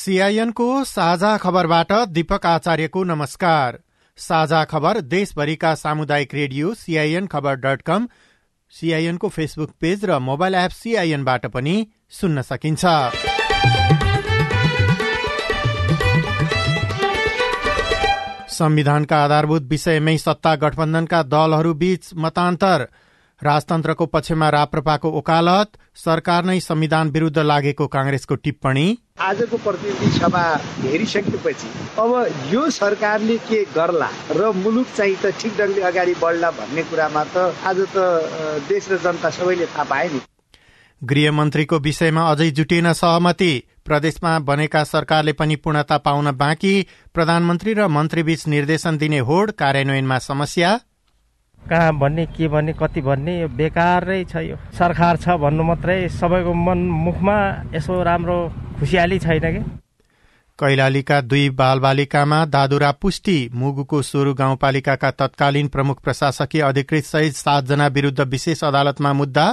सीआईएनको साझा खबरबाट दीपक आचार्यको नमस्कार। साझा खबर देशभरिका सामुदायिक रेडियो सीआईएन खबर डट कम सीआईएनको फेसबुक पेज र मोबाइल एप सीआईएनबाट पनि सुन्न सकिन्छ। संविधानका आधारभूत विषयमै सत्ता गठबन्धनका दलहरू बीच मतान्तर राजतन्त्रको पक्षमा राप्रपाको ओकालत सरकार नै संविधान विरूद्ध लागेको कांग्रेसको टिप्पणी। आजको प्रतिनिधि सभा हेरिसकेपछि अब यो सरकारले के गर्ला र मुलुक चाहिँ त ठिक ढङ्गले अगाडि बढ्ला भन्ने कुरामा त आज त देश र जनता सबैले थाहा पाए नि। गृहमन्त्रीको विषयमा अझै जुटिएन सहमति। प्रदेशमा बनेका सरकारले पनि पूर्णता पाउन बाँकी। प्रधानमन्त्री र मन्त्रीबीच निर्देशन दिने होड कार्यान्वयनमा समस्या। कहाँ भन्ने के भन्ने कति भन्ने यो बेकारै छ यो। सरकार छ भन्नु मात्रै सबैको मन मुखमा यसो राम्रो खुसियाली छैन कि? कैलालीका दुई बालबालिकामा दादुरा पुष्टि मुगुको सोरु गाउँपालिकाका तत्कालीन प्रमुख प्रशासकीय अधिकृत सहित सातजना विरूद्ध विशेष अदालतमा मुद्दा।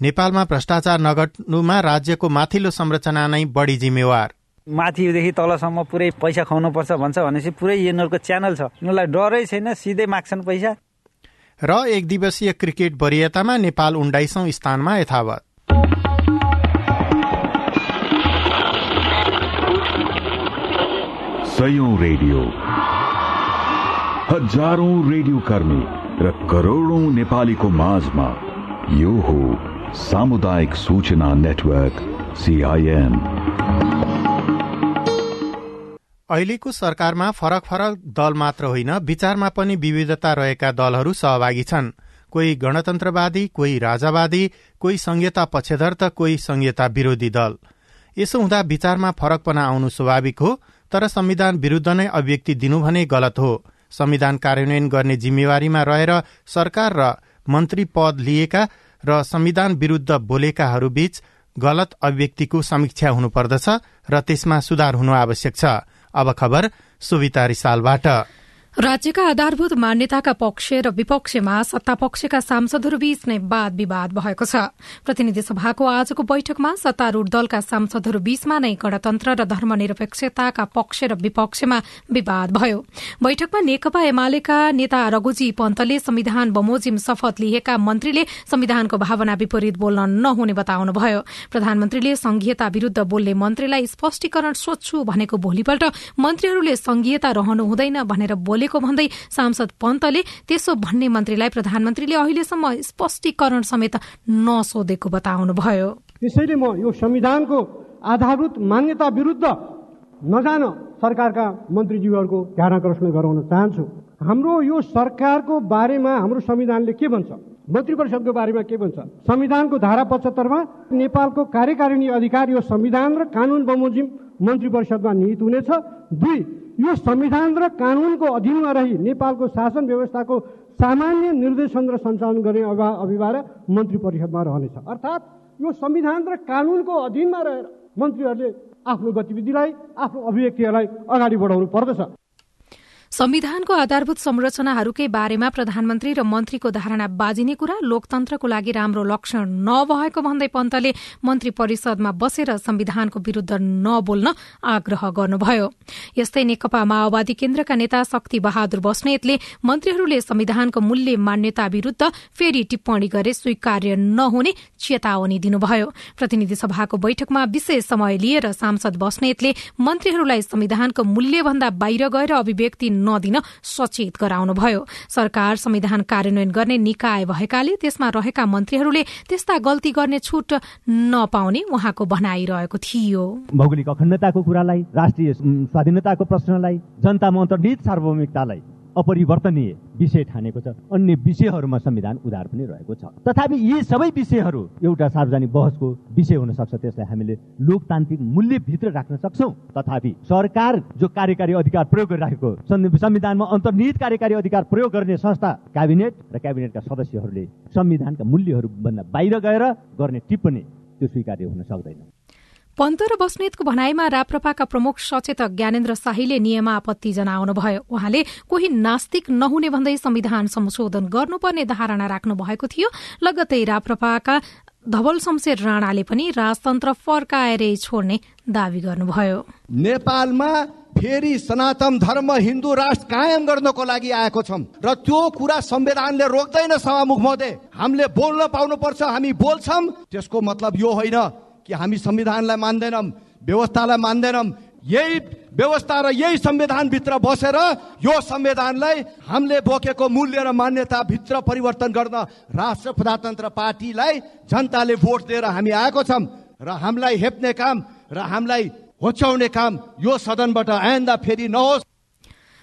नेपालमा भ्रष्टाचार नगर्नुमा राज्यको माथिल्लो संरचना नै बढ़ी जिम्मेवार। माथिदेखि तलसम्म पुरै पैसा खुवाउनु पर्छ भन्छ भनेपछि पुरै यिनीहरूको च्यानल छ। यिनीहरूलाई डरै छैन सिधै माग्छन् पैसा। र एक दिवसीय क्रिकेट वरियतामा नेपाल उन्नाइसौं स्थानमा यथावत। रेडियो। हजारौं रेडियो कर्मी र करोड़ौं नेपालीको माझमा यो हो सामुदायिक सूचना नेटवर्क सीआईएन अहिलेको सरकारमा फरक फरक दल मात्र होइन विचारमा पनि विविधता रहेका दलहरू सहभागी छन्। कोही गणतन्त्रवादी कोही राजावादी कोही संहिता पक्षधर त कोही संहिता विरोधी दल। यसो हुँदा विचारमा फरकपना आउनु स्वाभाविक हो तर संविधान विरूद्ध नै अभिव्यक्ति दिनु भने गलत हो। संविधान कार्यान्वयन गर्ने जिम्मेवारीमा रहेर सरकार र मन्त्री पद लिएका र संविधान विरूद्ध बोलेकाहरूबीच गलत अभिव्यक्तिको समीक्षा हुनुपर्दछ र त्यसमा सुधार हुनु आवश्यक छ। अब खबर सुविता रिसालबाट। राज्यका आधारभूत मान्यताका पक्ष र विपक्षमा सत्तापक्षका सांसदहरूबीच नै वाद विवाद भएको छ। प्रतिनिधि सभाको आजको बैठकमा सत्तारूढ़ दलका सांसदहरू बीचमा नै गणतन्त्र र धर्मनिरपेक्षताका पक्ष र विपक्षमा विवाद भयो। बैठकमा नेकपा एमालेका नेता रघुजी पन्तले संविधान बमोजिम शपथ लिएका मन्त्रीले संविधानको भावना विपरीत बोल्न नहुने बताउनुभयो। प्रधानमन्त्रीले संघीयता विरूद्ध बोल्ने मन्त्रीलाई स्पष्टीकरण सोध्छु भनेको भोलिपल्ट मन्त्रीहरूले संघीयता रहनु हुँदैन भनेर बोले बोलेको भन्दै सांसद पन्तले त्यसो भन्ने मन्त्रीलाई प्रधानमन्त्रीले अहिलेसम्म स्पष्टीकरण समेत नसोधेको बताउनुभयो। त्यसैले म यो संविधानको आधारभूत मान्यता विरुद्ध नजान सरकारका मन्त्रीज्यूहरूको ध्यान आकर्षण गराउन चाहन्छु। हाम्रो यो सरकारको बारेमा हाम्रो संविधानले के भन्छ? मन्त्री परिषदको बारेमा के भन्छ? संविधानको धारा पचहत्तरमा नेपालको कार्यकारिणी अधिकार यो संविधान र कानून बमोजिम मन्त्री परिषदमा निहित हुनेछ। दुई यो संविधान र कानूनको अधीनमा रही नेपालको शासन व्यवस्थाको सामान्य निर्देशन र सञ्चालन गर्ने अभिभार मन्त्री परिषदमा रहनेछ। अर्थात् यो संविधान र कानूनको अधीनमा रहेर मन्त्रीहरूले आफ्नो गतिविधिलाई आफ्नो अभिव्यक्तिहरूलाई अगाडि बढाउनु पर्दछ। संविधानको आधारभूत संरचनाहरूकै बारेमा प्रधानमन्त्री र मन्त्रीको धारणा बाजिने कुरा लोकतन्त्रको लागि राम्रो लक्षण नभएको भन्दै पन्तले मन्त्री परिषदमा बसेर संविधानको विरूद्ध नबोल्न आग्रह गर्नुभयो। यस्तै नेकपा माओवादी केन्द्रका नेता शक्ति बहादुर बस्नेतले मन्त्रीहरूले संविधानको मूल्य मान्यता विरूद्ध फेरि टिप्पणी गरे स्वीकार्य नहुने चेतावनी दिनुभयो। प्रतिनिधि सभाको बैठकमा विशेष समय लिएर सांसद बस्नेतले मन्त्रीहरूलाई संविधानको मूल्यभन्दा बाहिर गएर अभिव्यक्ति नदिन सचेत गराउनुभयो। सरकार संविधान कार्यान्वयन गर्ने निकाय भएकाले त्यसमा रहेका मन्त्रीहरूले त्यस्ता गल्ती गर्ने छुट नपाउने उहाँको भनाइरहेको थियो। भौगोलिक अखण्डताको कुरालाई राष्ट्रिय स्वाधीनताको प्रश्नलाई जनतामा अन्तर्निहित सार्वभौमिकतालाई अपरिवर्तनीय विषय ठानेको छ। अन्य विषयहरूमा संविधान उधार पनि रहेको छ। तथापि यी सबै विषयहरू एउटा सार्वजनिक बहसको विषय हुन सक्छ। त्यसलाई हामीले लोकतान्त्रिक मूल्यभित्र राख्न सक्छौँ। तथापि सरकार जो कार्यकारी अधिकार प्रयोग गरिराखेको संविधानमा अन्तर्निहित कार्यकारी अधिकार प्रयोग गर्ने संस्था क्याबिनेट र क्याबिनेटका सदस्यहरूले संविधानका मूल्यहरूभन्दा बाहिर गएर गर्ने टिप्पणी त्यो स्वीकार्य हुन सक्दैन। पन्त र बस्नेतको भनाइमा राप्रपाका प्रमुख सचेतक ज्ञानेन्द्र शाहीले नियममा आपत्ति जनाउनुभयो। उहाँले कोही नास्तिक नहुने भन्दै संविधान संशोधन गर्नुपर्ने धारणा राख्नु भएको थियो। लगत्तै राप्रपाका धवल शमशेर राणाले पनि राजतन्त्र फर्काएरै छोड्ने दावी गर्नुभयो। नेपालमा फेरि सनातन धर्म हिन्दू राष्ट्र कायम गर्नको लागि आएको छौँ र त्यो कुरा संविधानले रोक्दैन सभामुख महोदय। हामीले बोल्न पाउनु पर्छ हामी बोल्छौँ। त्यसको मतलब यो होइन कि हामी संविधानलाई मान्दैनौँ व्यवस्थालाई मान्दैनौँ यही व्यवस्था र यही संविधानभित्र बसेर यो संविधानलाई हामीले बोकेको मूल्य र मान्यताभित्र परिवर्तन गर्न राष्ट्र प्रजातन्त्र पार्टीलाई जनताले भोट दिएर हामी आएको छौँ र हामीलाई हेप्ने काम र हामीलाई होच्याउने काम यो सदनबाट आइन्दा फेरि नहोस्।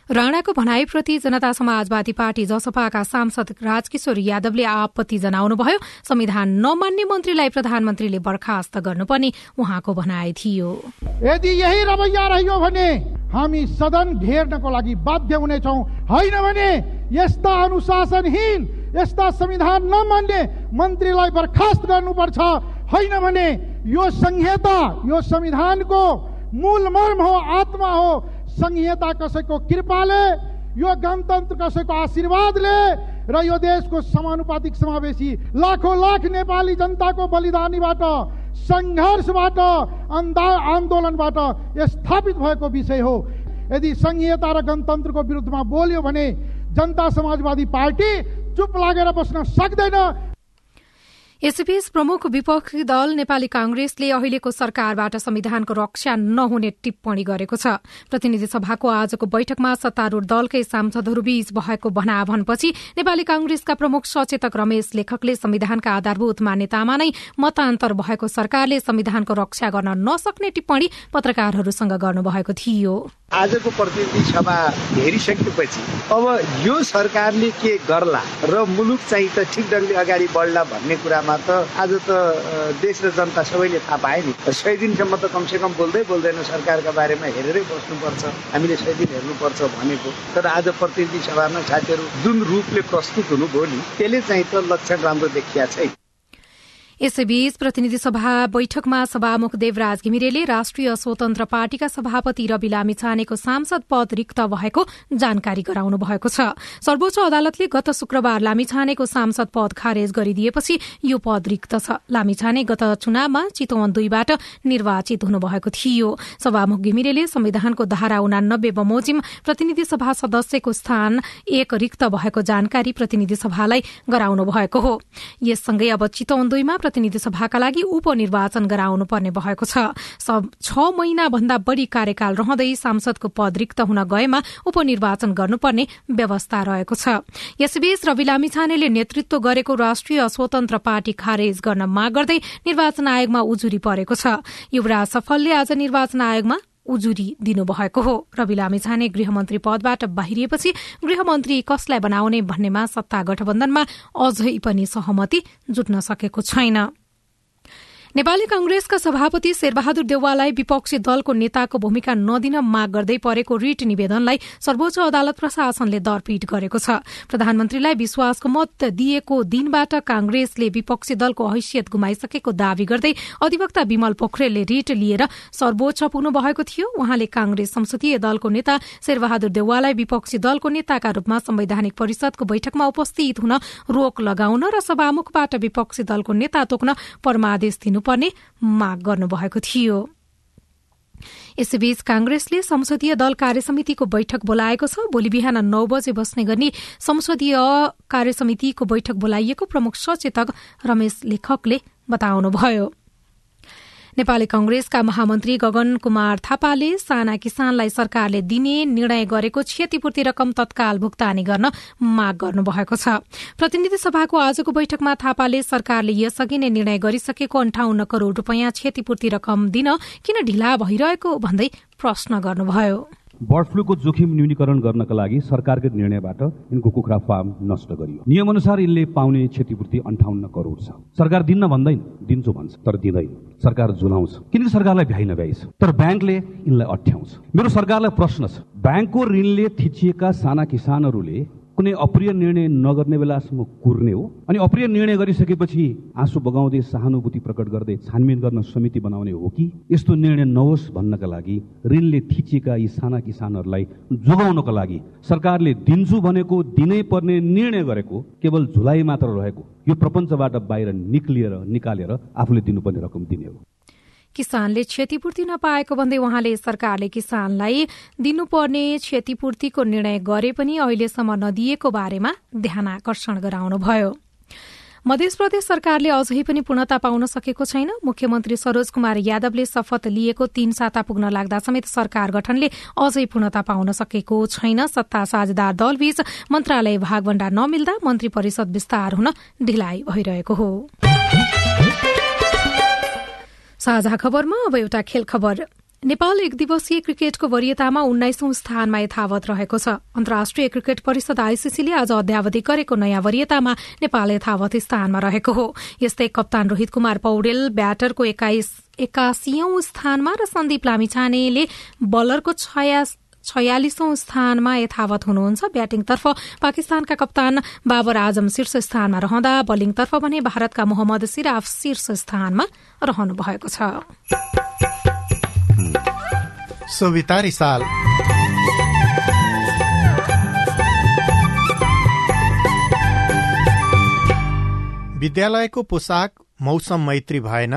राणाको भनाईप्रति जनता समाजवादी पार्टी जसपाका सांसद राजकिशोर यादवले आपत्ति जनाउनुभयो। संविधान नमान्ने मन्त्रीलाई प्रधानमन्त्रीले बर्खास्त गर्नुपर्ने उहाँको भनाई थियो। यदि यही रवैया रह्यो भने हामी सदन घेर्नको लागि बाध्य हुनेछौ। होइन भने यस्ता अनुशासनहीन यस्ता संविधान नमान्ने मन्त्रीलाई बर्खास्त गर्नुपर्छ। होइन भने यो संहिता यो संविधानको मूल मर्म हो आत्मा हो संहिता कसैको कृपाले यो गणतन्त्र कसैको आशीर्वादले र यो देशको समानुपातिक समावेशी लाखौँ लाख नेपाली जनताको बलिदानीबाट सङ्घर्षबाट आन्दोलनबाट स्थापित भएको विषय हो। यदि संहिता र गणतन्त्रको विरुद्धमा बोल्यो भने जनता समाजवादी पार्टी चुप लागेर बस्न सक्दैन यसैबीच प्रमुख विपक्षी दल नेपाली कांग्रेसले अहिलेको सरकारबाट संविधानको रक्षा नहुने टिप्पणी गरेको छ। प्रतिनिधि सभाको आजको बैठकमा सत्तारूढ़ दलकै सांसदहरूबीच भएको भनाभनपछि नेपाली कांग्रेसका प्रमुख सचेतक रमेश लेखकले संविधानका आधारभूत मान्यतामा नै मतान्तर भएको सरकारले संविधानको रक्षा गर्न नसक्ने टिप्पणी पत्रकारहरूसँग गर्नुभएको थियो। आजको प्रतिनिधि सभा हेरिसकेपछि अब यो सरकारले के गर्ला र मुलुक चाहिँ त ठिक ढङ्गले अगाडि बढ्ला भन्ने कुरामा त आज त देश र जनता सबैले थाहा पाए नि। सय दिनसम्म त कमसे कम बोल्दै बोल्दैन सरकारका बारेमा हेरेरै बस्नुपर्छ। हामीले सय दिन हेर्नुपर्छ भनेको। तर आज प्रतिनिधि सभामा साथीहरू जुन रूपले प्रस्तुत हुनुभयो नि त्यसले चाहिँ त लक्षण राम्रो देखिया छैन। यसैबीच प्रतिनिधि सभा बैठकमा सभामुख देवराज घिमिरेले राष्ट्रिय स्वतन्त्र पार्टीका सभापति रवि लामिछानेको सांसद पद रिक्त भएको जानकारी गराउनु भएको छ। सर्वोच्च अदालतले गत शुक्रबार लामिछानेको सांसद पद खारेज गरिदिएपछि यो पद रिक्त छ। लामिछाने गत चुनावमा चितवन दुईबाट निर्वाचित हुनुभएको थियो। सभामुख घिमिरेले संविधानको धारा उनानब्बे बमोजिम प्रतिनिधि सभा सदस्यको स्थान एक रिक्त भएको जानकारी प्रतिनिधि सभालाई गराउनु भएको हो। यससँगै अब चितवन दुईमा प्रतिनिधि सभाका लागि उपनिर्वाचन गराउनु पर्ने भएको छ। छ महिना भन्दा बढ़ी कार्यकाल रहँदै सांसदको पद रिक्त हुन गएमा उपनिर्वाचन गर्नुपर्ने व्यवस्था रहेको छ। यसबीच रवि लामिछानेले नेतृत्व गरेको राष्ट्रिय स्वतन्त्र पार्टी खारेज गर्न माग गर्दै निर्वाचन आयोगमा उजुरी परेको छ। युवराज सफलले आज निर्वाचन आयोगमा उजुरी दिनुभएको हो। रवि लामिछाने गृहमन्त्री पदबाट बाहिरिएपछि गृहमन्त्री कसलाई बनाउने भन्नेमा सत्ता गठबन्धनमा अझै पनि सहमति जुट्न सकेको छैन। नेपाली कांग्रेसका सभापति शेरबहादुर देउवालाई विपक्षी दलको नेताको भूमिका नदिन माग गर्दै परेको रिट निवेदनलाई सर्वोच्च अदालत प्रशासनले दरपीट गरेको छ। प्रधानमन्त्रीलाई विश्वासको मत दिएको दिनबाट कांग्रेसले विपक्षी दलको हैसियत गुमाइसकेको दावी गर्दै अधिवक्ता विमल पोखरेलले रिट लिएर सर्वोच्च पुग्नु भएको थियो। उहाँले कांग्रेस संसदीय दलको नेता शेरबहादुर देउवालाई विपक्षी दलको नेताका रूपमा संवैधानिक परिषदको बैठकमा उपस्थित हुन रोक लगाउन र सभामुखबाट विपक्षी दलको नेता तोक्न परमादेश दिनु गर्नुपर्ने माग गर्नुभएको थियो। यसैबीच कांग्रेसले संसदीय दल कार्यसमितिको बैठक बोलाएको छ। भोलि बिहान नौ बजे बस्ने गरी संसदीय कार्यसमितिको बैठक बोलाइएको प्रमुख सचेतक रमेश लेखकले बताउनुभयो। नेपाली कंग्रेसका महामन्त्री गगन कुमार थापाले साना किसानलाई सरकारले दिने निर्णय गरेको क्षतिपूर्ति रकम तत्काल भुक्तानी गर्न माग गर्नुभएको छ। प्रतिनिधि सभाको आजको बैठकमा थापाले सरकारले यसअघि नै निर्णय गरिसकेको अन्ठाउन्न करोड़ रूपियाँ क्षतिपूर्ति रकम दिन किन ढिला भइरहेको भन्दै प्रश्न गर्नुभयो। बर्ड फ्लूको जोखिम न्यूनीकरण गर्नका लागि सरकारको निर्णयबाट यिनको कुखुरा फार्म नष्ट गरियो। नियमअनुसार यिनले पाउने क्षतिपूर्ति अन्ठाउन्न करोड छ। सरकार दिन्न भन्दैन दिन्छु भन्छ तर दिँदैन। सरकार झुलाउँछ किनकि सरकारलाई भ्याइ नभ्याइ छ तर ब्याङ्कले यिनलाई अठ्याउँछ। मेरो सरकारलाई प्रश्न छ ब्याङ्कको ऋणले थिचिएका साना किसानहरूले कुनै अप्रिय निर्णय नगर्ने बेलासम्म कुर्ने हो। अनि अप्रिय निर्णय गरिसकेपछि आँसु बगाउँदै सहानुभूति प्रकट गर्दै छानबिन गर्न समिति बनाउने हो कि? यस्तो निर्णय नहोस् भन्नका लागि ऋणले थिचिएका यी साना किसानहरूलाई जोगाउनको लागि सरकारले दिन्छु भनेको दिनै पर्ने निर्णय गरेको केवल झुलाइ मात्र रहेको यो प्रपञ्चबाट बाहिर निक्लिएर निकालेर आफूले दिनुपर्ने रकम दिने हो। किसानले क्षतिपूर्ति नपाएको भन्दै उहाँले सरकारले किसानलाई दिनुपर्ने क्षतिपूर्तिको निर्णय गरे पनि अहिलेसम्म नदिएको बारेमा ध्यान आकर्षण गराउनुभयो। मध्य प्रदेश सरकारले अझै पनि पूर्णता पाउन सकेको छैन। मुख्यमन्त्री सरोज कुमार यादवले शपथ लिएको तीन साता पुग्न लाग्दा समेत सरकार गठनले अझै पूर्णता पाउन सकेको छैन। सत्ता साझेदार दलबीच मन्त्रालय भागभण्डा नमिल्दा मन्त्री परिषद विस्तार हुन ढिलाइ भइरहेको हो। साझा खबरमा एउटा खेल खबर। नेपाल एक दिवसीय क्रिकेटको वरियतामा उन्नाइसौं स्थानमा यथावत रहेको छ। अन्तर्राष्ट्रिय क्रिकेट परिषद आइसिसीले आज अध्यावधि गरेको नयाँ वरियतामा नेपाल यथावत स्थानमा रहेको हो। यस्तै कप्तान रोहित कुमार पौडेल ब्याटरको एकासीौं स्थानमा र सन्दीप लामिछानेले बलरको छयालिसौं स्थानमा यथावत हुनुहुन्छ। ब्याटिङतर्फ पाकिस्तानका कप्तान बाबर आजम शीर्ष स्थानमा रहँदा बलिङतर्फ भने भारतका मोहम्मद सिराफ शीर्ष स्थानमा रहनु भएको छ। विद्यालयको पोसाक मौसम मैत्री भएन।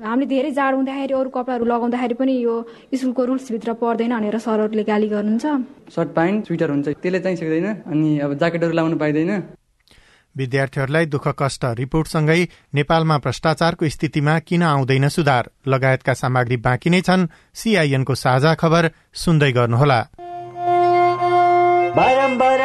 हामीले धेरै जाडो हुँदाखेरि अरू कपडाहरू लगाउँदाखेरि पनि यो स्कुलको रुल्सभित्र पर्दैन भनेर सरहरूले गाली गर्नुहुन्छ। सर्ट प्यान्ट स्वेटर हुन्छ त्यसले चाहिँ सक्दैन अनि अब ज्याकेटहरू लाउनु पाइँदैन। विद्यार्थीहरूलाई दुःख कष्ट रिपोर्टसँगै नेपालमा भ्रष्टाचारको स्थितिमा किन आउँदैन सुधार? लगायतका सामग्री बाँकी नै छन्। सीआईएनको साझा खबर सुन्दै गर्नुहोला। बारम्बार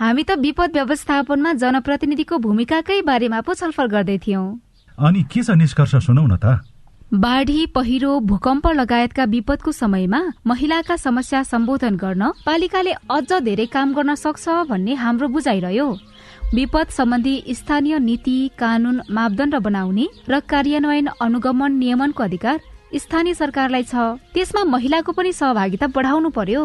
हामी त विपद व्यवस्थापनमा जनप्रतिनिधिको भूमिकाकै बारेमा पो छलफल गर्दै थियौं। अनि के छ निष्कर्ष सुनौ न त? बाढी पहिरो भूकम्प लगायतका विपदको समयमा महिलाका समस्या सम्बोधन गर्न पालिकाले अझ धेरै काम गर्न सक्छ भन्ने हाम्रो बुझाइरह्यो। विपद सम्बन्धी स्थानीय नीति कानून मापदण्ड बनाउने र कार्यान्वयन अनुगमन नियमनको अधिकार स्थानीय सरकारलाई छ। त्यसमा महिलाको पनि सहभागिता बढाउनु पर्यो।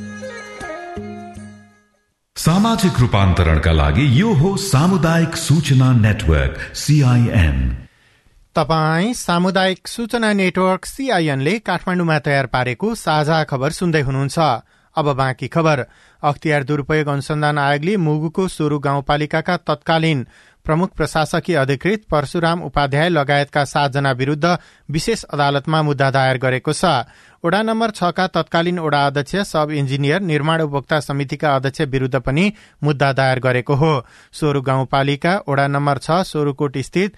सामाजिक रूपान्तरणका लागि यो हो सामुदायिक सूचना नेटवर्क सीआईएन तपाई सामुदायिक सूचना नेटवर्क सीआईएनले काठमाडौँमा तयार पारेको साझा खबर सुन्दै हुनुहुन्छ। अब बाँकी खबर। अख्तियार दुरूपयोग अनुसन्धान आयोगले मुगुको सोरु गाउँपालिकाका तत्कालीन प्रमुख प्रशासकीय अधिकृत परशुराम उपाध्याय लगायतका सातजना विरूद्ध विशेष अदालतमा मुद्दा दायर गरेको छ। ओडा नम्बर छका तत्कालीन ओडा अध्यक्ष सब इन्जिनियर निर्माण उपभोक्ता समितिका अध्यक्ष विरूद्ध पनि मुद्दा दायर गरेको हो। सोरु गाउँपालिका ओडा नम्बर छ सोरुकोट स्थित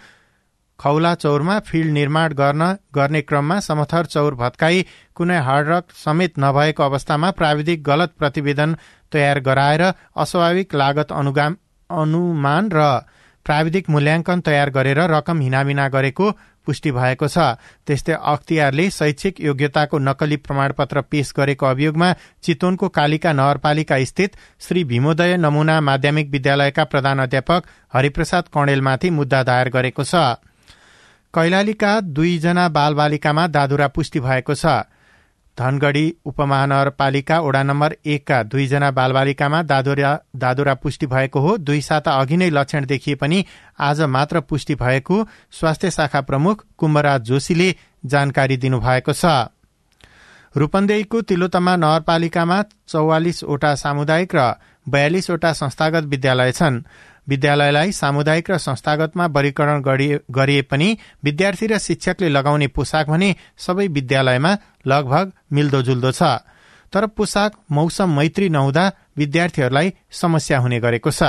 खौला चौरमा फिल्ड निर्माण गर्न गर्ने क्रममा समथर चौर भत्काई कुनै हार्डरक समेत नभएको अवस्थामा प्राविधिक गलत प्रतिवेदन तयार गराएर अस्वाभाविक लागत अनुमान र प्राविधिक मूल्याङ्कन तयार गरेर रकम हिनामिना गरेको पुष्टि भएको छ। त्यस्तै अख्तियारले शैक्षिक योग्यताको नक्कली प्रमाणपत्र पेश गरेको अभियोगमा चितवनको कालिका नगरपालिका स्थित श्री भीमोदय नमूना माध्यमिक विद्यालयका प्रधान अध्यापक हरिप्रसाद कणेलमाथि मुद्दा दायर गरेको छ। कैलालीका दुईजना बालबालिकामा दादुरा पुष्टि भएको छ। धनगढ़ी उपमहानगरपालिका वडा नम्बर एकका दुईजना बालबालिकामा दादुरा दादुरा पुष्टि भएको हो। दुई साता अघि नै लक्षण देखिए पनि आज मात्र पुष्टि भएको स्वास्थ्य शाखा प्रमुख कुम्भराज जोशीले जानकारी दिनुभएको छ। रूपन्देहीको तिलोतमा नगरपालिकामा चौवालिसवटा सामुदायिक र बयालिसवटा संस्थागत विद्यालय छन्। विद्यालयलाई सामुदायिक र संस्थागतमा वर्गीकरण गरिए पनि विद्यार्थी र शिक्षकले लगाउने पोसाक भने सबै विद्यालयमा लगभग मिल्दोजुल्दो छ। तर पोसाक मौसम मैत्री नहुँदा विद्यार्थीहरूलाई समस्या हुने गरेको छ।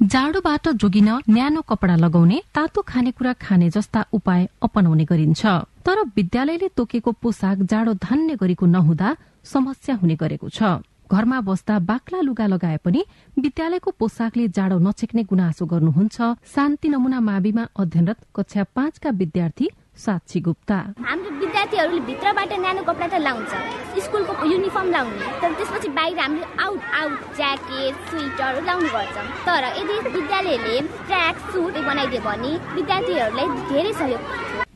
जाडोबाट जोगिन न्यानो कपडा लगाउने तातो खानेकुरा खाने जस्ता उपाय अपनाउने गरिन्छ। तर विद्यालयले तोकेको पोसाक जाडो धान्ने गरेको नहुँदा समस्या हुने गरेको छ। घरमा बस्दा बाक्ला लुगा लगाए पनि विद्यालयको पोसाकले जाडो नछेक्ने गुनासो गर्नुहुन्छ शान्ति नमुना माविमा अध्ययनरत कक्षा पाँचका विद्यार्थी साक्षी गुप्ता। हाम्रो विद्यार्थीहरूले भित्रबाट न्यानो कपडा त लाउँछ स्कुलको युनिफर्म लाउने तर त्यसपछि बाहिर हामीले आउट आउट ज्याकेट स्वेटर लाउनु पर्छ। तर यदि विद्यालयले ट्र्याक सुट बनाइदियो भने विद्यार्थीहरूलाई धेरै सहयोग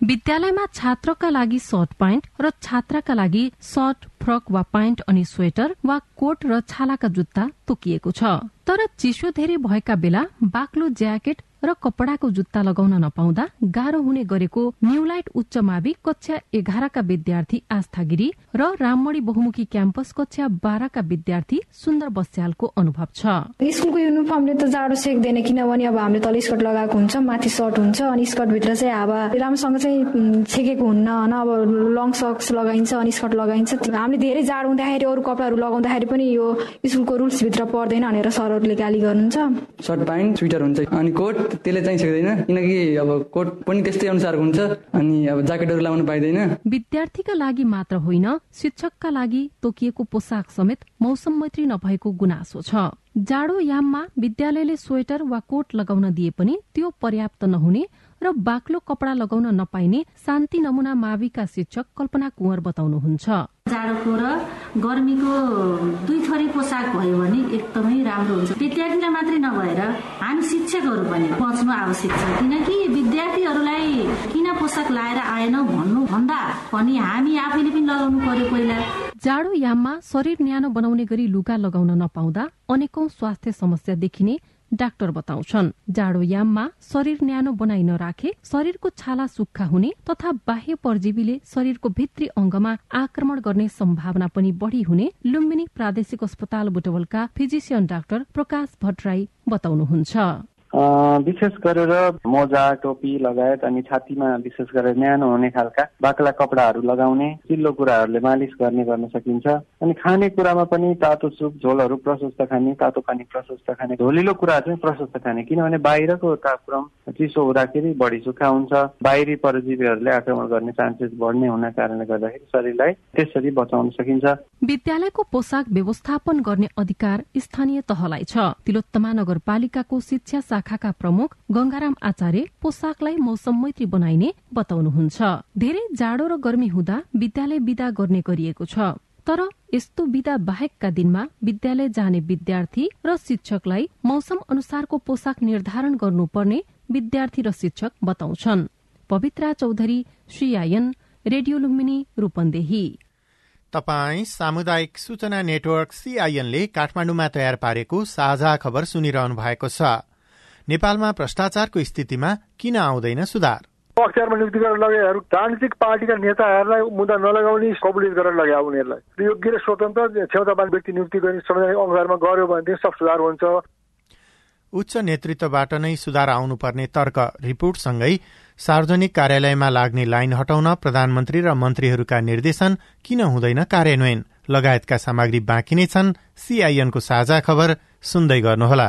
विद्यालयमा छात्रका लागि सर्ट प्यान्ट र छात्राका लागि सर्ट फ्रक वा प्यान्ट अनि स्वेटर वा कोट र छालाका जुत्ता तोकिएको छ। तर चिसो धेरै भएका बेला बाक्लो ज्याकेट र कपडाको जुत्ता लगाउन नपाउँदा गाह्रो हुने गरेको न्युलाइट उच्च मावि कक्षा एघारका विद्यार्थी आस्था गिरी र राममणी बहुमुखी क्याम्पस कक्षा बाह्रका विद्यार्थी सुन्दर बस्यालको अनुभव छ। स्कुलको युनिफर्मले त जाडो सेक्दैन किनभने अब हामीले तल स्कर्ट लगाएको हुन्छ माथि सर्ट हुन्छ अनि स्कर्ट भित्र चाहिँ हावा राम्रोसँग चाहिँ छेकेको हुन्न होइन अब लङ सक्स लगाइन्छ अनि स्कर्ट लगाइन्छ। हामीले धेरै जाडो हुँदाखेरि अरू कपडाहरू लगाउँदाखेरि पनि यो स्कुलको रुल्स भित्र पर्दैन भनेर सरहरूले गाली गर्नुहुन्छ। सर्ट प्यान्ट स्वेटर हुन्छ अनि कोट त्यसले चाहिँ सक्दैन। किनकि अब कोट पनि त्यस्तै अनुसारको हुन्छ अनि अब ज्याकेटहरू लाउनु पाइँदैन। विद्यार्थीका लागि मात्र होइन शिक्षकका लागि तोकिएको पोसाक समेत मौसम मैत्री नभएको गुनासो छ। जाडो याममा विद्यालयले स्वेटर वा कोट लगाउन दिए पनि त्यो पर्याप्त नहुने र बाक्लो कपडा लगाउन नपाइने शान्ति नमुना माविका शिक्षक कल्पना कुँवर बताउनुहुन्छ। जाडोको र गर्मीको दुई थरी पोसाक भयो भने एकदमै राम्रो हुन्छ। विद्यार्थीलाई मात्रै नभएर हामी शिक्षकहरू पनि बच्नु आवश्यक छ। किनकि विद्यार्थीहरूलाई किन पोसाक लाएर आएन भन्नु भन्दा पनि हामी आफैले पनि लगाउनु पर्यो पहिला। जाडो याममा शरीर न्यानो बनाउने गरी लुगा लगाउन नपाउँदा अनेकौं स्वास्थ्य समस्या देखिने डाक्टर बताउँछन्। जाडो याममा शरीर न्यानो बनाइ नराखे शरीरको छाला सुक्खा हुने तथा बाह्य परजीवीले शरीरको भित्री अङ्गमा आक्रमण गर्ने सम्भावना पनि बढ़ी हुने लुम्बिनी प्रादेशिक अस्पताल बुटवलका फिजिसियन डाक्टर प्रकाश भट्टराई बताउनुहुन्छ। विशेष गरेर मोजा टोपी लगायत अनि छातीमा विशेष गरेर न्यानो हुने खालका बाक्ला कपडाहरू लगाउने चिल्लो कुराहरूले मालिस गर्ने गर्न सकिन्छ। अनि खाने कुरामा पनि तातो सुप झोलहरू प्रशस्त खाने तातो पानी प्रशस्त खाने झोलिलो कुराहरू चाहिँ प्रशस्त खाने। किनभने बाहिरको तापक्रम चिसो हुँदाखेरि बढी सुक्खा हुन्छ। बाहिरी परजीवीहरूले आक्रमण गर्ने चान्सेस बढ्ने हुने कारणले गर्दाखेरि शरीरलाई त्यसरी बचाउन सकिन्छ। विद्यालयको पोसाक व्यवस्थापन गर्ने अधिकार स्थानीय तहलाई छ। तिलोत्तमा नगरपालिकाको शिक्षा शाखाका प्रमुख गंगाराम आचार्य पोसाकलाई मौसम मैत्री बनाइने बताउनुहुन्छ। धेरै जाडो र गर्मी हुँदा विद्यालय विदा गर्ने गरिएको छ। तर यस्तो विदा बाहेकका दिनमा विद्यालय जाने विद्यार्थी र शिक्षकलाई मौसम अनुसारको पोसाक निर्धारण गर्नुपर्ने विद्यार्थी र शिक्षक बताउँछन्। Pavitra Chaudhary CIN radio Lumbini Rupandehi. तपाई सामुदायिक सूचना नेटवर्क सीआईएनले काठमाडौँमा तयार पारेको साझा खबर सुनिरहनु भएको छ। नेपालमा भ्रष्टाचारको स्थितिमा किन आउँदैन सुधार? अख्तियारमा नियुक्ति गरेर लगाएहरू राजनीतिक पार्टीका नेताहरूलाई मुद्दा नलगाउने कबुलियत गरेर लगाए उनीहरूलाई। योग्य र स्वतन्त्र क्षमतावान व्यक्ति नियुक्ति गर्ने संवैधानिक अनुसारमा गर्यो भनेदेखि सब सुधार हुन्छ। उच्च नेतृत्वबाट नै सुधार आउनुपर्ने तर्क रिपोर्टसँगै सार्वजनिक कार्यालयमा लाग्ने लाइन हटाउन प्रधानमन्त्री र मन्त्रीहरूका निर्देशन किन हुँदैन कार्यान्वयन? लगायतका सामग्री बाँकी नै छन्। सीआईएनको साझा खबर सुन्दै गर्नुहोला।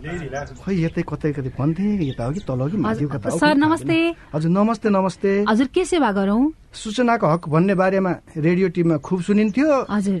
खै यतै कतै कतै भन्थे यता हो कि तल हो कि माथि कता हो सर नमस्ते। हजुर नमस्ते नमस्ते। हजुर के सेवा गरौँ? सूचनाको हक भन्ने बारेमा रेडियो टिममा खुब सुनिन्थ्यो। हजुर।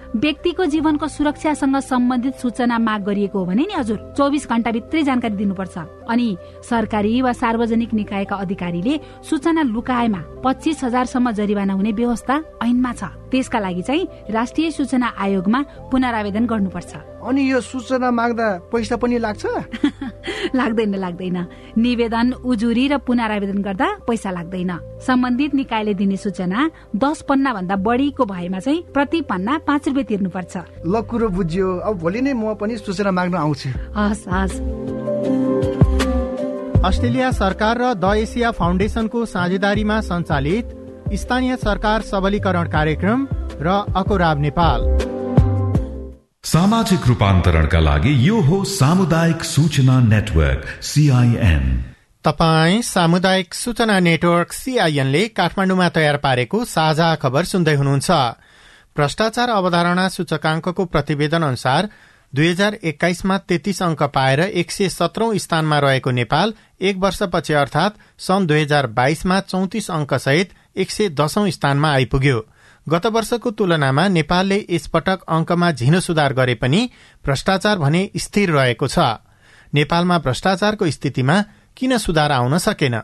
व्यक्तिको जीवनको सुरक्षासँग सम्बन्धित सूचना माग गरिएको हो भने नि हजुर चौबिस घण्टा भित्रै जानकारी दिनुपर्छ। अनि सरकारी वा सार्वजनिक निकायका अधिकारीले सूचना लुकाएमा पच्चिस हजारसम्म जरिवाना हुने व्यवस्था ऐनमा छ। त्यसका लागि चाहिँ राष्ट्रिय सूचना आयोगमा पुनरावेदन गर्नुपर्छ। अनि यो सूचना माग्दा पैसा पनि लाग्छ? लाग्दैन लाग्दैन। निवेदन उजुरी र पुनरावेदन गर्दा पैसा लाग्दैन। सम्बन्धित निकायले दिने सूचना दस पन्ना भन्दा बढीको भएमा चाहिँ प्रति पन्ना पाँच रुपियाँ तिर्नुपर्छ। ल कुरो बुझ्यो। अब भोलि नै म पनि सूचना माग्न आउँछु। हस् हस्। अस्ट्रेलिया सरकार र द एसिया फाउन्डेसनको साझेदारीमा सञ्चालित स्थानीय सरकार सबलीकरण कार्यक्रम र अकोराब नेपाल। सामाजिक रूपान्तरणका लागि यो हो सामुदायिक सूचना नेटवर्क सीआईएन तपाई सामुदायिक सूचना नेटवर्क सीआईएनले काठमाडौँमा तयार पारेको साझा खबर सुन्दै हुनुहुन्छ। भ्रष्टाचार अवधारणा सूचकांकको प्रतिवेदन अनुसार दुई हजार एक्काइसमा तेत्तीस अंक पाएर एक सय सत्रौं स्थानमा रहेको नेपाल एक वर्षपछि अर्थात सन् दुई हजार बाइसमा चौतिस अंक सहित एक सय दशौं स्थानमा आइपुग्यो। गत वर्षको तुलनामा नेपालले यसपटक अंकमा झिनो सुधार गरे पनि भ्रष्टाचार भने स्थिर रहेको छ। नेपालमा भ्रष्टाचारको स्थितिमा किन सुधार आउन सकेन?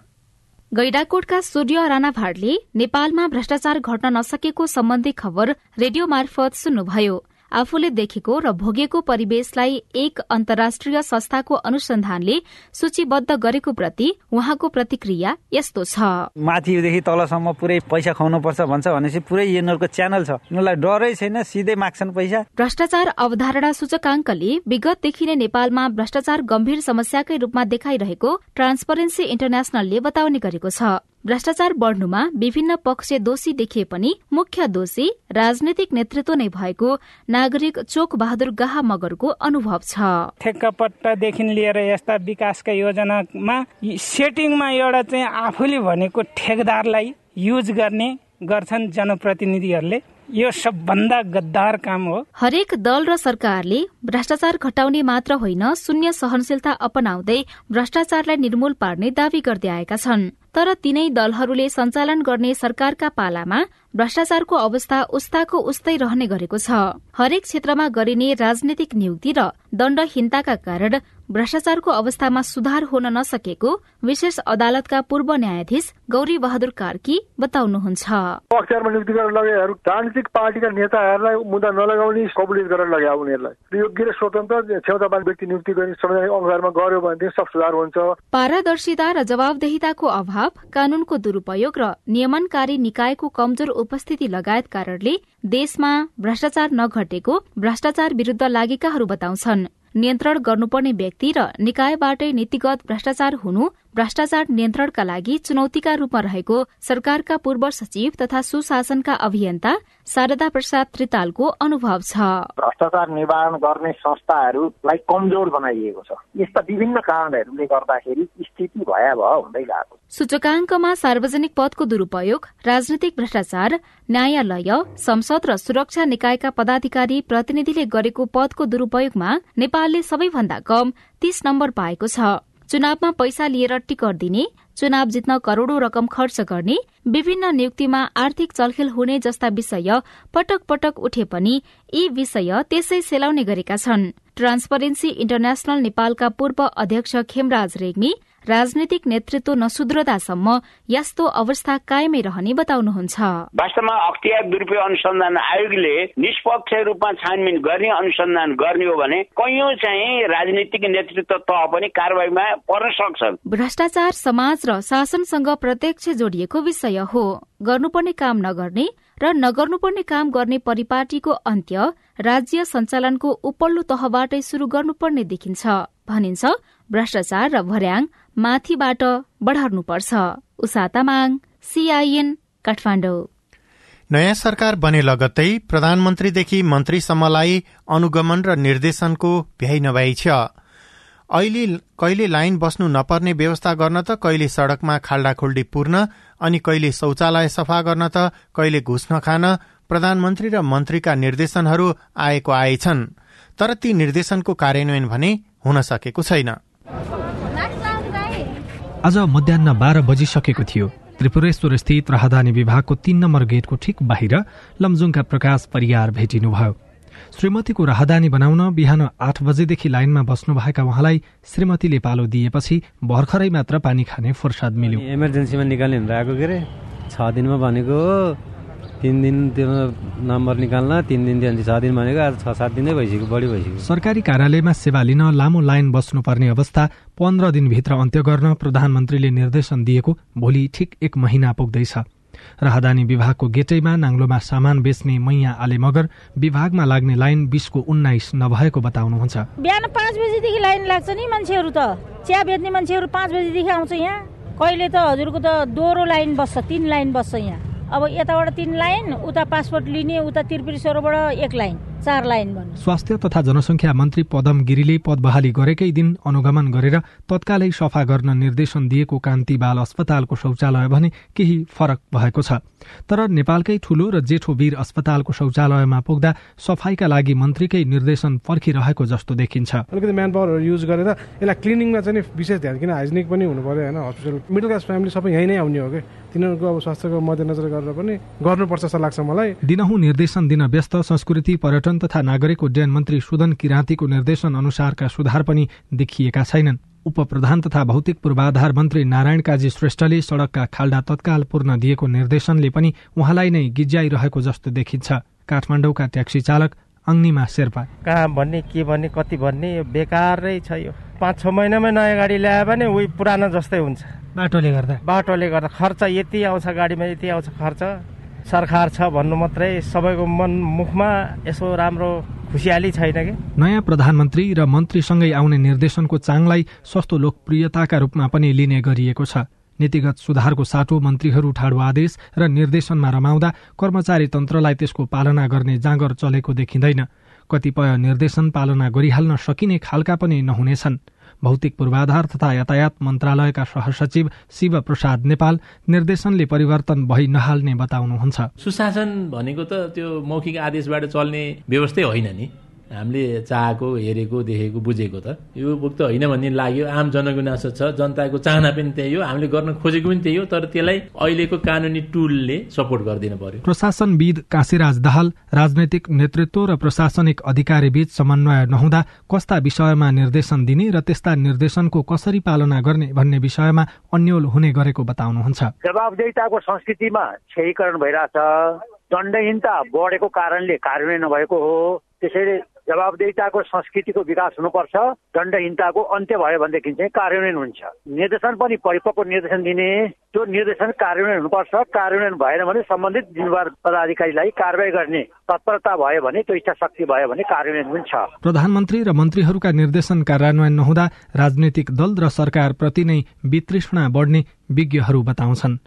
गैडाकोटका सूर्य राणा भाडले नेपालमा भ्रष्टाचार घट्न नसकेको सम्बन्धी खबर रेडियो मार्फत सुन्नुभयो। आफूले देखेको र भोगेको परिवेशलाई एक अन्तर्राष्ट्रिय संस्थाको अनुसन्धानले सूचीबद्ध गरेको प्रति उहाँको प्रतिक्रिया यस्तो छ। माथिदेखि तलसम्म पुरै पैसा खुवाउनुपर्छ भन्छ भनेपछि पुरै यिनीहरूको च्यानल छ। यिनीहरूलाई डरै छैन सिधै माग्छन् पैसा। भ्रष्टाचार अवधारणा सूचकाङ्कले विगतदेखि नै नेपालमा भ्रष्टाचार गम्भीर समस्याकै रूपमा देखाइरहेको ट्रान्सपरेन्सी इन्टरनेशनलले बताउने गरेको छ। भ्रष्टाचार बढ़नुमा विभिन्न पक्ष दोषी देखिए पनि मुख्य दोषी राजनैतिक नेतृत्व नै भएको नागरिक चोक बहादुर गाह मगरको अनुभव छ। ठेक्कापट्टादेखि लिएर यस्ता विकासका योजनामा सेटिङमा एउटा चाहिँ आफूले भनेको ठेकदारलाई युज गर्ने गर्छन् जनप्रतिनिधिहरूले। यो सबभन्दा गद्दार काम हो। हरेक दल र सरकारले भ्रष्टाचार घटाउने मात्र होइन शून्य सहनशीलता अपनाउँदै भ्रष्टाचारलाई निर्मूल पार्ने दावी गर्दै आएका छन्। तर तिनै दलहरूले सञ्चालन गर्ने सरकारका पालामा भ्रष्टाचारको अवस्था उस्ताको उस्तै रहने गरेको छ। हरेक क्षेत्रमा गरिने राजनैतिक नियुक्ति र दण्डहीनताका कारण भ्रष्टाचारको अवस्थामा सुधार हुन नसकेको विशेष अदालतका पूर्व न्यायाधीश गौरी बहादुर कार्की बताउनुहुन्छ। राजनीतिक पार्टीका नेताहरूलाई मुद्दा नलगाउने कबुलियत गरेर लगे उनीहरूलाई। योग्य र स्वतन्त्र क्षमतावान व्यक्ति नियुक्ति गर्ने संवैधानिक अनुसारमा गर्यो भनेदेखि सब सुधार हुन्छ। पारदर्शिता र जवाबदेहिताको अभाव कानूनको दुरूपयोग र नियमनकारी निकायको कमजोर उपस्थिति लगायत कारणले देशमा भ्रष्टाचार नघटेको भ्रष्टाचार विरूद्ध लागेकाहरू बताउँछन्। नियन्त्रण गर्नुपर्ने व्यक्ति र निकायबाटै नीतिगत भ्रष्टाचार हुनु भ्रष्टाचार नियन्त्रणका लागि चुनौतीका रूपमा रहेको सरकारका पूर्व सचिव तथा सुशासनका अभियन्ता शारदा प्रसाद त्रितालको अनुभव छ। भ्रष्टाचार निवारण गर्ने संस्थाहरूलाई कमजोर बनाइएको छ। यस्ता विभिन्न कारणहरूले गर्दाखेरि स्थिति भयावह हुँदै गएको सूचकाङ्कमा सार्वजनिक पदको दुरूपयोग राजनीतिक भ्रष्टाचार न्यायालय संसद र सुरक्षा निकायका पदाधिकारी प्रतिनिधिले गरेको पदको दुरूपयोगमा नेपालले सबैभन्दा कम तीस नम्बर पाएको छ। चुनावमा पैसा लिएर टिकट दिने चुनाव जित्न करोड़ौं रकम खर्च गर्ने विभिन्न नियुक्तिमा आर्थिक चलखेल हुने जस्ता विषय पटक पटक उठे पनि यी विषय त्यसै सेलाउने गरेका छन्। ट्रान्सपरेन्सी इन्टरनेशनल नेपालका पूर्व अध्यक्ष खेमराज रेग्मी राजनैतिक नेतृत्व नसुध्रदासम्म यस्तो अवस्था कायमै रहने बताउनुहुन्छ। वास्तवमा अख्तियार दुरुपयोग अनुसन्धान आयोगले निष्पक्ष रूपमा छानबिन गर्ने अनुसन्धान गर्ने हो भने कैयौं चाहिँ राजनीतिक नेतृत्व तह पनि कारवाहीमा पर्न सक्छन्। भ्रष्टाचार समाज र शासनसँग प्रत्यक्ष जोडिएको विषय हो। गर्नुपर्ने काम नगर्ने र नगर्नुपर्ने काम गर्ने परिपाटीको अन्त्य राज्य सञ्चालनको उपल्लो तहबाटै शुरू गर्नुपर्ने देखिन्छ। भनिन्छ भ्रष्टाचार र भर्याङ माथिबाट काठमाडौँ। नयाँ सरकार बने लगत्तै प्रधानमन्त्रीदेखि मन्त्रीसम्मलाई अनुगमन र निर्देशनको भ्याइ नभई छ। अहिले कहिले लाइन बस्नु नपर्ने व्यवस्था गर्न त कहिले सड़कमा खाल्डाखुल्डी पूर्ण अनि कहिले शौचालय सफा गर्न त कहिले घुस नखान प्रधानमन्त्री र मन्त्रीका निर्देशनहरू आएको आएछन्। तर ती निर्देशनको कार्यान्वयन भने हुन सकेको छैन। आज मध्याह बाह्र बजिसकेको थियो। त्रिपुरेश्वर स्थित राहदानी विभागको तीन नम्बर गेटको ठिक बाहिर लमजुङका प्रकाश परियार भेटिनुभयो। श्रीमतीको राहदानी बनाउन बिहान आठ बजेदेखि लाइनमा बस्नुभएका उहाँलाई श्रीमतीले पालो दिएपछि भर्खरै मात्र पानी खाने फुर्सद मिल्यो। इमर्जेन्सीमा निकाल्ने भनेको तिन दिन त्यो नम्बर निकाल्न तिन दिन दियो छ दिन भनेको आज छ सात दिनै भइसक्यो बढी भइसक्यो। सरकारी कार्यालयमा सेवा लिन लामो लाइन बस्नुपर्ने अवस्था पन्ध्र दिनभित्र अन्त्य गर्न प्रधानमन्त्रीले निर्देशन दिएको भोलि ठिक एक महिना पुग्दैछ। राहदानी विभागको गेटैमा नाङ्लोमा सामान बेच्ने मैया आले मगर विभागमा लाग्ने लाइन बिसको उन्नाइस नभएको बताउनुहुन्छ। बिहान पाँच बजीदेखि लाइन लाग्छ नि मान्छेहरू त। चिया बेच्ने मान्छेहरू पाँच बजीदेखि आउँछ यहाँ। कहिले त हजुरको त दोहोरो लाइन बस्छ तिन लाइन बस्छ यहाँ। अब यताबाट तिन लाइन उता पासपोर्ट लिने उता त्रिपुरेश्वरबाट एक लाइन। चार लाइन भन्नु स्वास्थ्य तथा जनसङ्ख्या मन्त्री पदम गिरीले पद बहाली गरेकै दिन अनुगमन गरेर तत्कालै सफा गर्न निर्देशन दिएको कान्ति बाल अस्पतालको शौचालय भने केही फरक भएको छ। तर नेपालकै ठूलो र जेठो वीर अस्पतालको शौचालयमा पुग्दा सफाईका लागि मन्त्रीकै निर्देशन पर्खिरहेको जस्तो देखिन्छ। अलिकति म्यान पावर युज गरेर यसलाई क्लिनिङमा चाहिँ विशेष ध्यान किन हाइजेनिक पनि हुनु पर्यो होइन हस्पिटल मिडल क्लास फ्यामिली सबै यहीँ नै आउने हो कि? तिनीहरूको अब स्वास्थ्यको मध्यनजर गरेर पनि गर्नुपर्छ जस्तो लाग्छ मलाई। दिनहुँ निर्देशन दिन व्यस्त संस्कृति पर्यटन तथा नागरिक उड्डयन मन्त्री सुदन किराँतीको निर्देशन अनुसारका सुधार पनि देखिएका छैनन्। उपप्रधान तथा भौतिक पूर्वाधार मन्त्री नारायण काजी श्रेष्ठले सड़कका खाल्डा तत्काल पूर्ण दिएको निर्देशनले पनि उहाँलाई नै गिज्याइरहेको जस्तो देखिन्छ। काठमाडौँका ट्याक्सी चालक अग्निमा शेर्पा। कहाँ भन्ने के भन्ने कति भन्ने यो बेकारै छ यो। पाँच छ महिनामै नयाँ गाडी ल्यायो भने उही पुरानो जस्तै हुन्छ। बाटोले गर्दा? बाटोले गर्दा खर्च यति आउँछ गाडीमा यति आउँछ खर्च। सरकार छ भन्नु मात्रै सबैको मन मुखमा यसो राम्रो खुसियाली छैन कि? नयाँ प्रधानमन्त्री र मन्त्रीसँगै आउने निर्देशनको चाङलाई सस्तो लोकप्रियताका रूपमा पनि लिने गरिएको छ। नीतिगत सुधारको साटो मन्त्रीहरू ठाडो आदेश र निर्देशनमा रमाउँदा कर्मचारी तन्त्रलाई त्यसको पालना गर्ने जाँगर चलेको देखिँदैन। कतिपय निर्देशन पालना गरिहाल्न सकिने खालका पनि नहुनेछन्। भौतिक पूर्वाधार तथा यातायात मन्त्रालयका सहसचिव शिव प्रसाद नेपाल निर्देशनले परिवर्तन भइ नहाल्ने बताउनुहुन्छ। सुशासन भनेको त त्यो मौखिक आदेशबाट चल्ने व्यवस्थै होइन नि। हामीले चाहेको हेरेको देखेको बुझेको त। यो त होइन भन्ने लाग्यो। आम जनगुनासो छ। जनताको चाहना पनि त्यही हो। हामीले गर्न खोजेको पनि त्यही हो। तर त्यसलाई अहिलेको कानुनी टुलले सपोर्ट गरिदिनु पर्यो। प्रशासनविद काशीराज दाहाल राजनैतिक नेतृत्व र प्रशासनिक अधिकारी बीच समन्वय नहुँदा कस्ता विषयमा निर्देशन दिने र त्यस्ता निर्देशनको कसरी पालना गर्ने भन्ने विषयमा अन्यल हुने गरेको बताउनुहुन्छ। जवाबदेताको संस्कृतिमा क्षयीकरण भइरहेछ। दण्डहीनता बढेको कारणले कार्यान्वयन नभएको हो। त्यसैले जवाबदेताको संस्कृतिको विकास हुनुपर्छ दण्डहीनताको अन्त्य भयो भनेदेखि चाहिँ कार्यान्वयन हुन्छ। निर्देशन पनि परिपक्व निर्देशन दिने त्यो निर्देशन कार्यान्वयन हुनुपर्छ कार्यान्वयन भएन भने सम्बन्धित जिम्मेवार पदाधिकारीलाई कारवाही गर्ने तत्परता भयो भने त्यो इच्छा शक्ति भयो भने कार्यान्वयन हुन्छ। प्रधानमन्त्री र मन्त्रीहरूका निर्देशन कार्यान्वयन नहुँदा राजनैतिक दल र सरकार प्रति नै वितृष्णा बढ्ने विज्ञहरू बताउँछन्।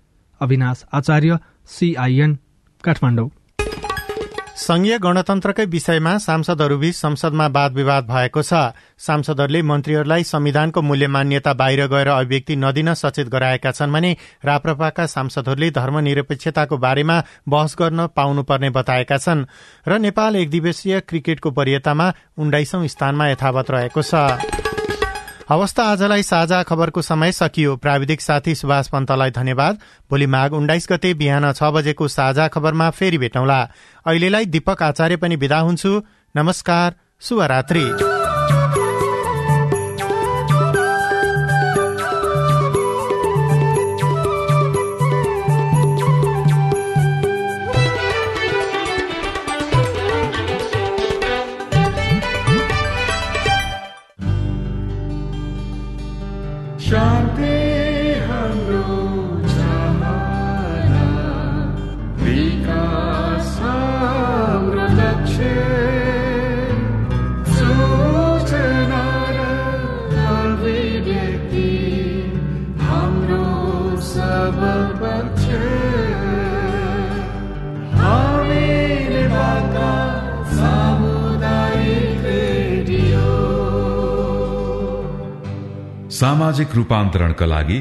अविनाश आचार्य सीआईएन काठमाडौँ। संघीय गणतन्त्रकै विषयमा सांसदहरूबीच संसदमा वाद विवाद भएको छ। सांसदहरूले मन्त्रीहरूलाई संविधानको मूल्य मान्यता बाहिर गएर अभिव्यक्ति नदिन सचेत गराएका छन् भने राप्रपाका सांसदहरूले धर्मनिरपेक्षताको बारेमा बहस गर्न पाउनुपर्ने बताएका छन् र नेपाल एक दिवसीय क्रिकेटको वरियतामा उन्नाइसौं स्थानमा यथावत रहेको छ। अवस्था आजलाई साझा खबरको समय सकियो। प्राविधिक साथी सुभाष पन्तलाई धन्यवाद। भोलि माघ उन्नाइस गते बिहान छ बजेको साझा खबरमा फेरि भेटौँला। अहिलेलाई दीपक आचार्य पनि विदा हुन्छु। नमस्कार शुभरात्री। सामाजिक रूपान्तरणका लागि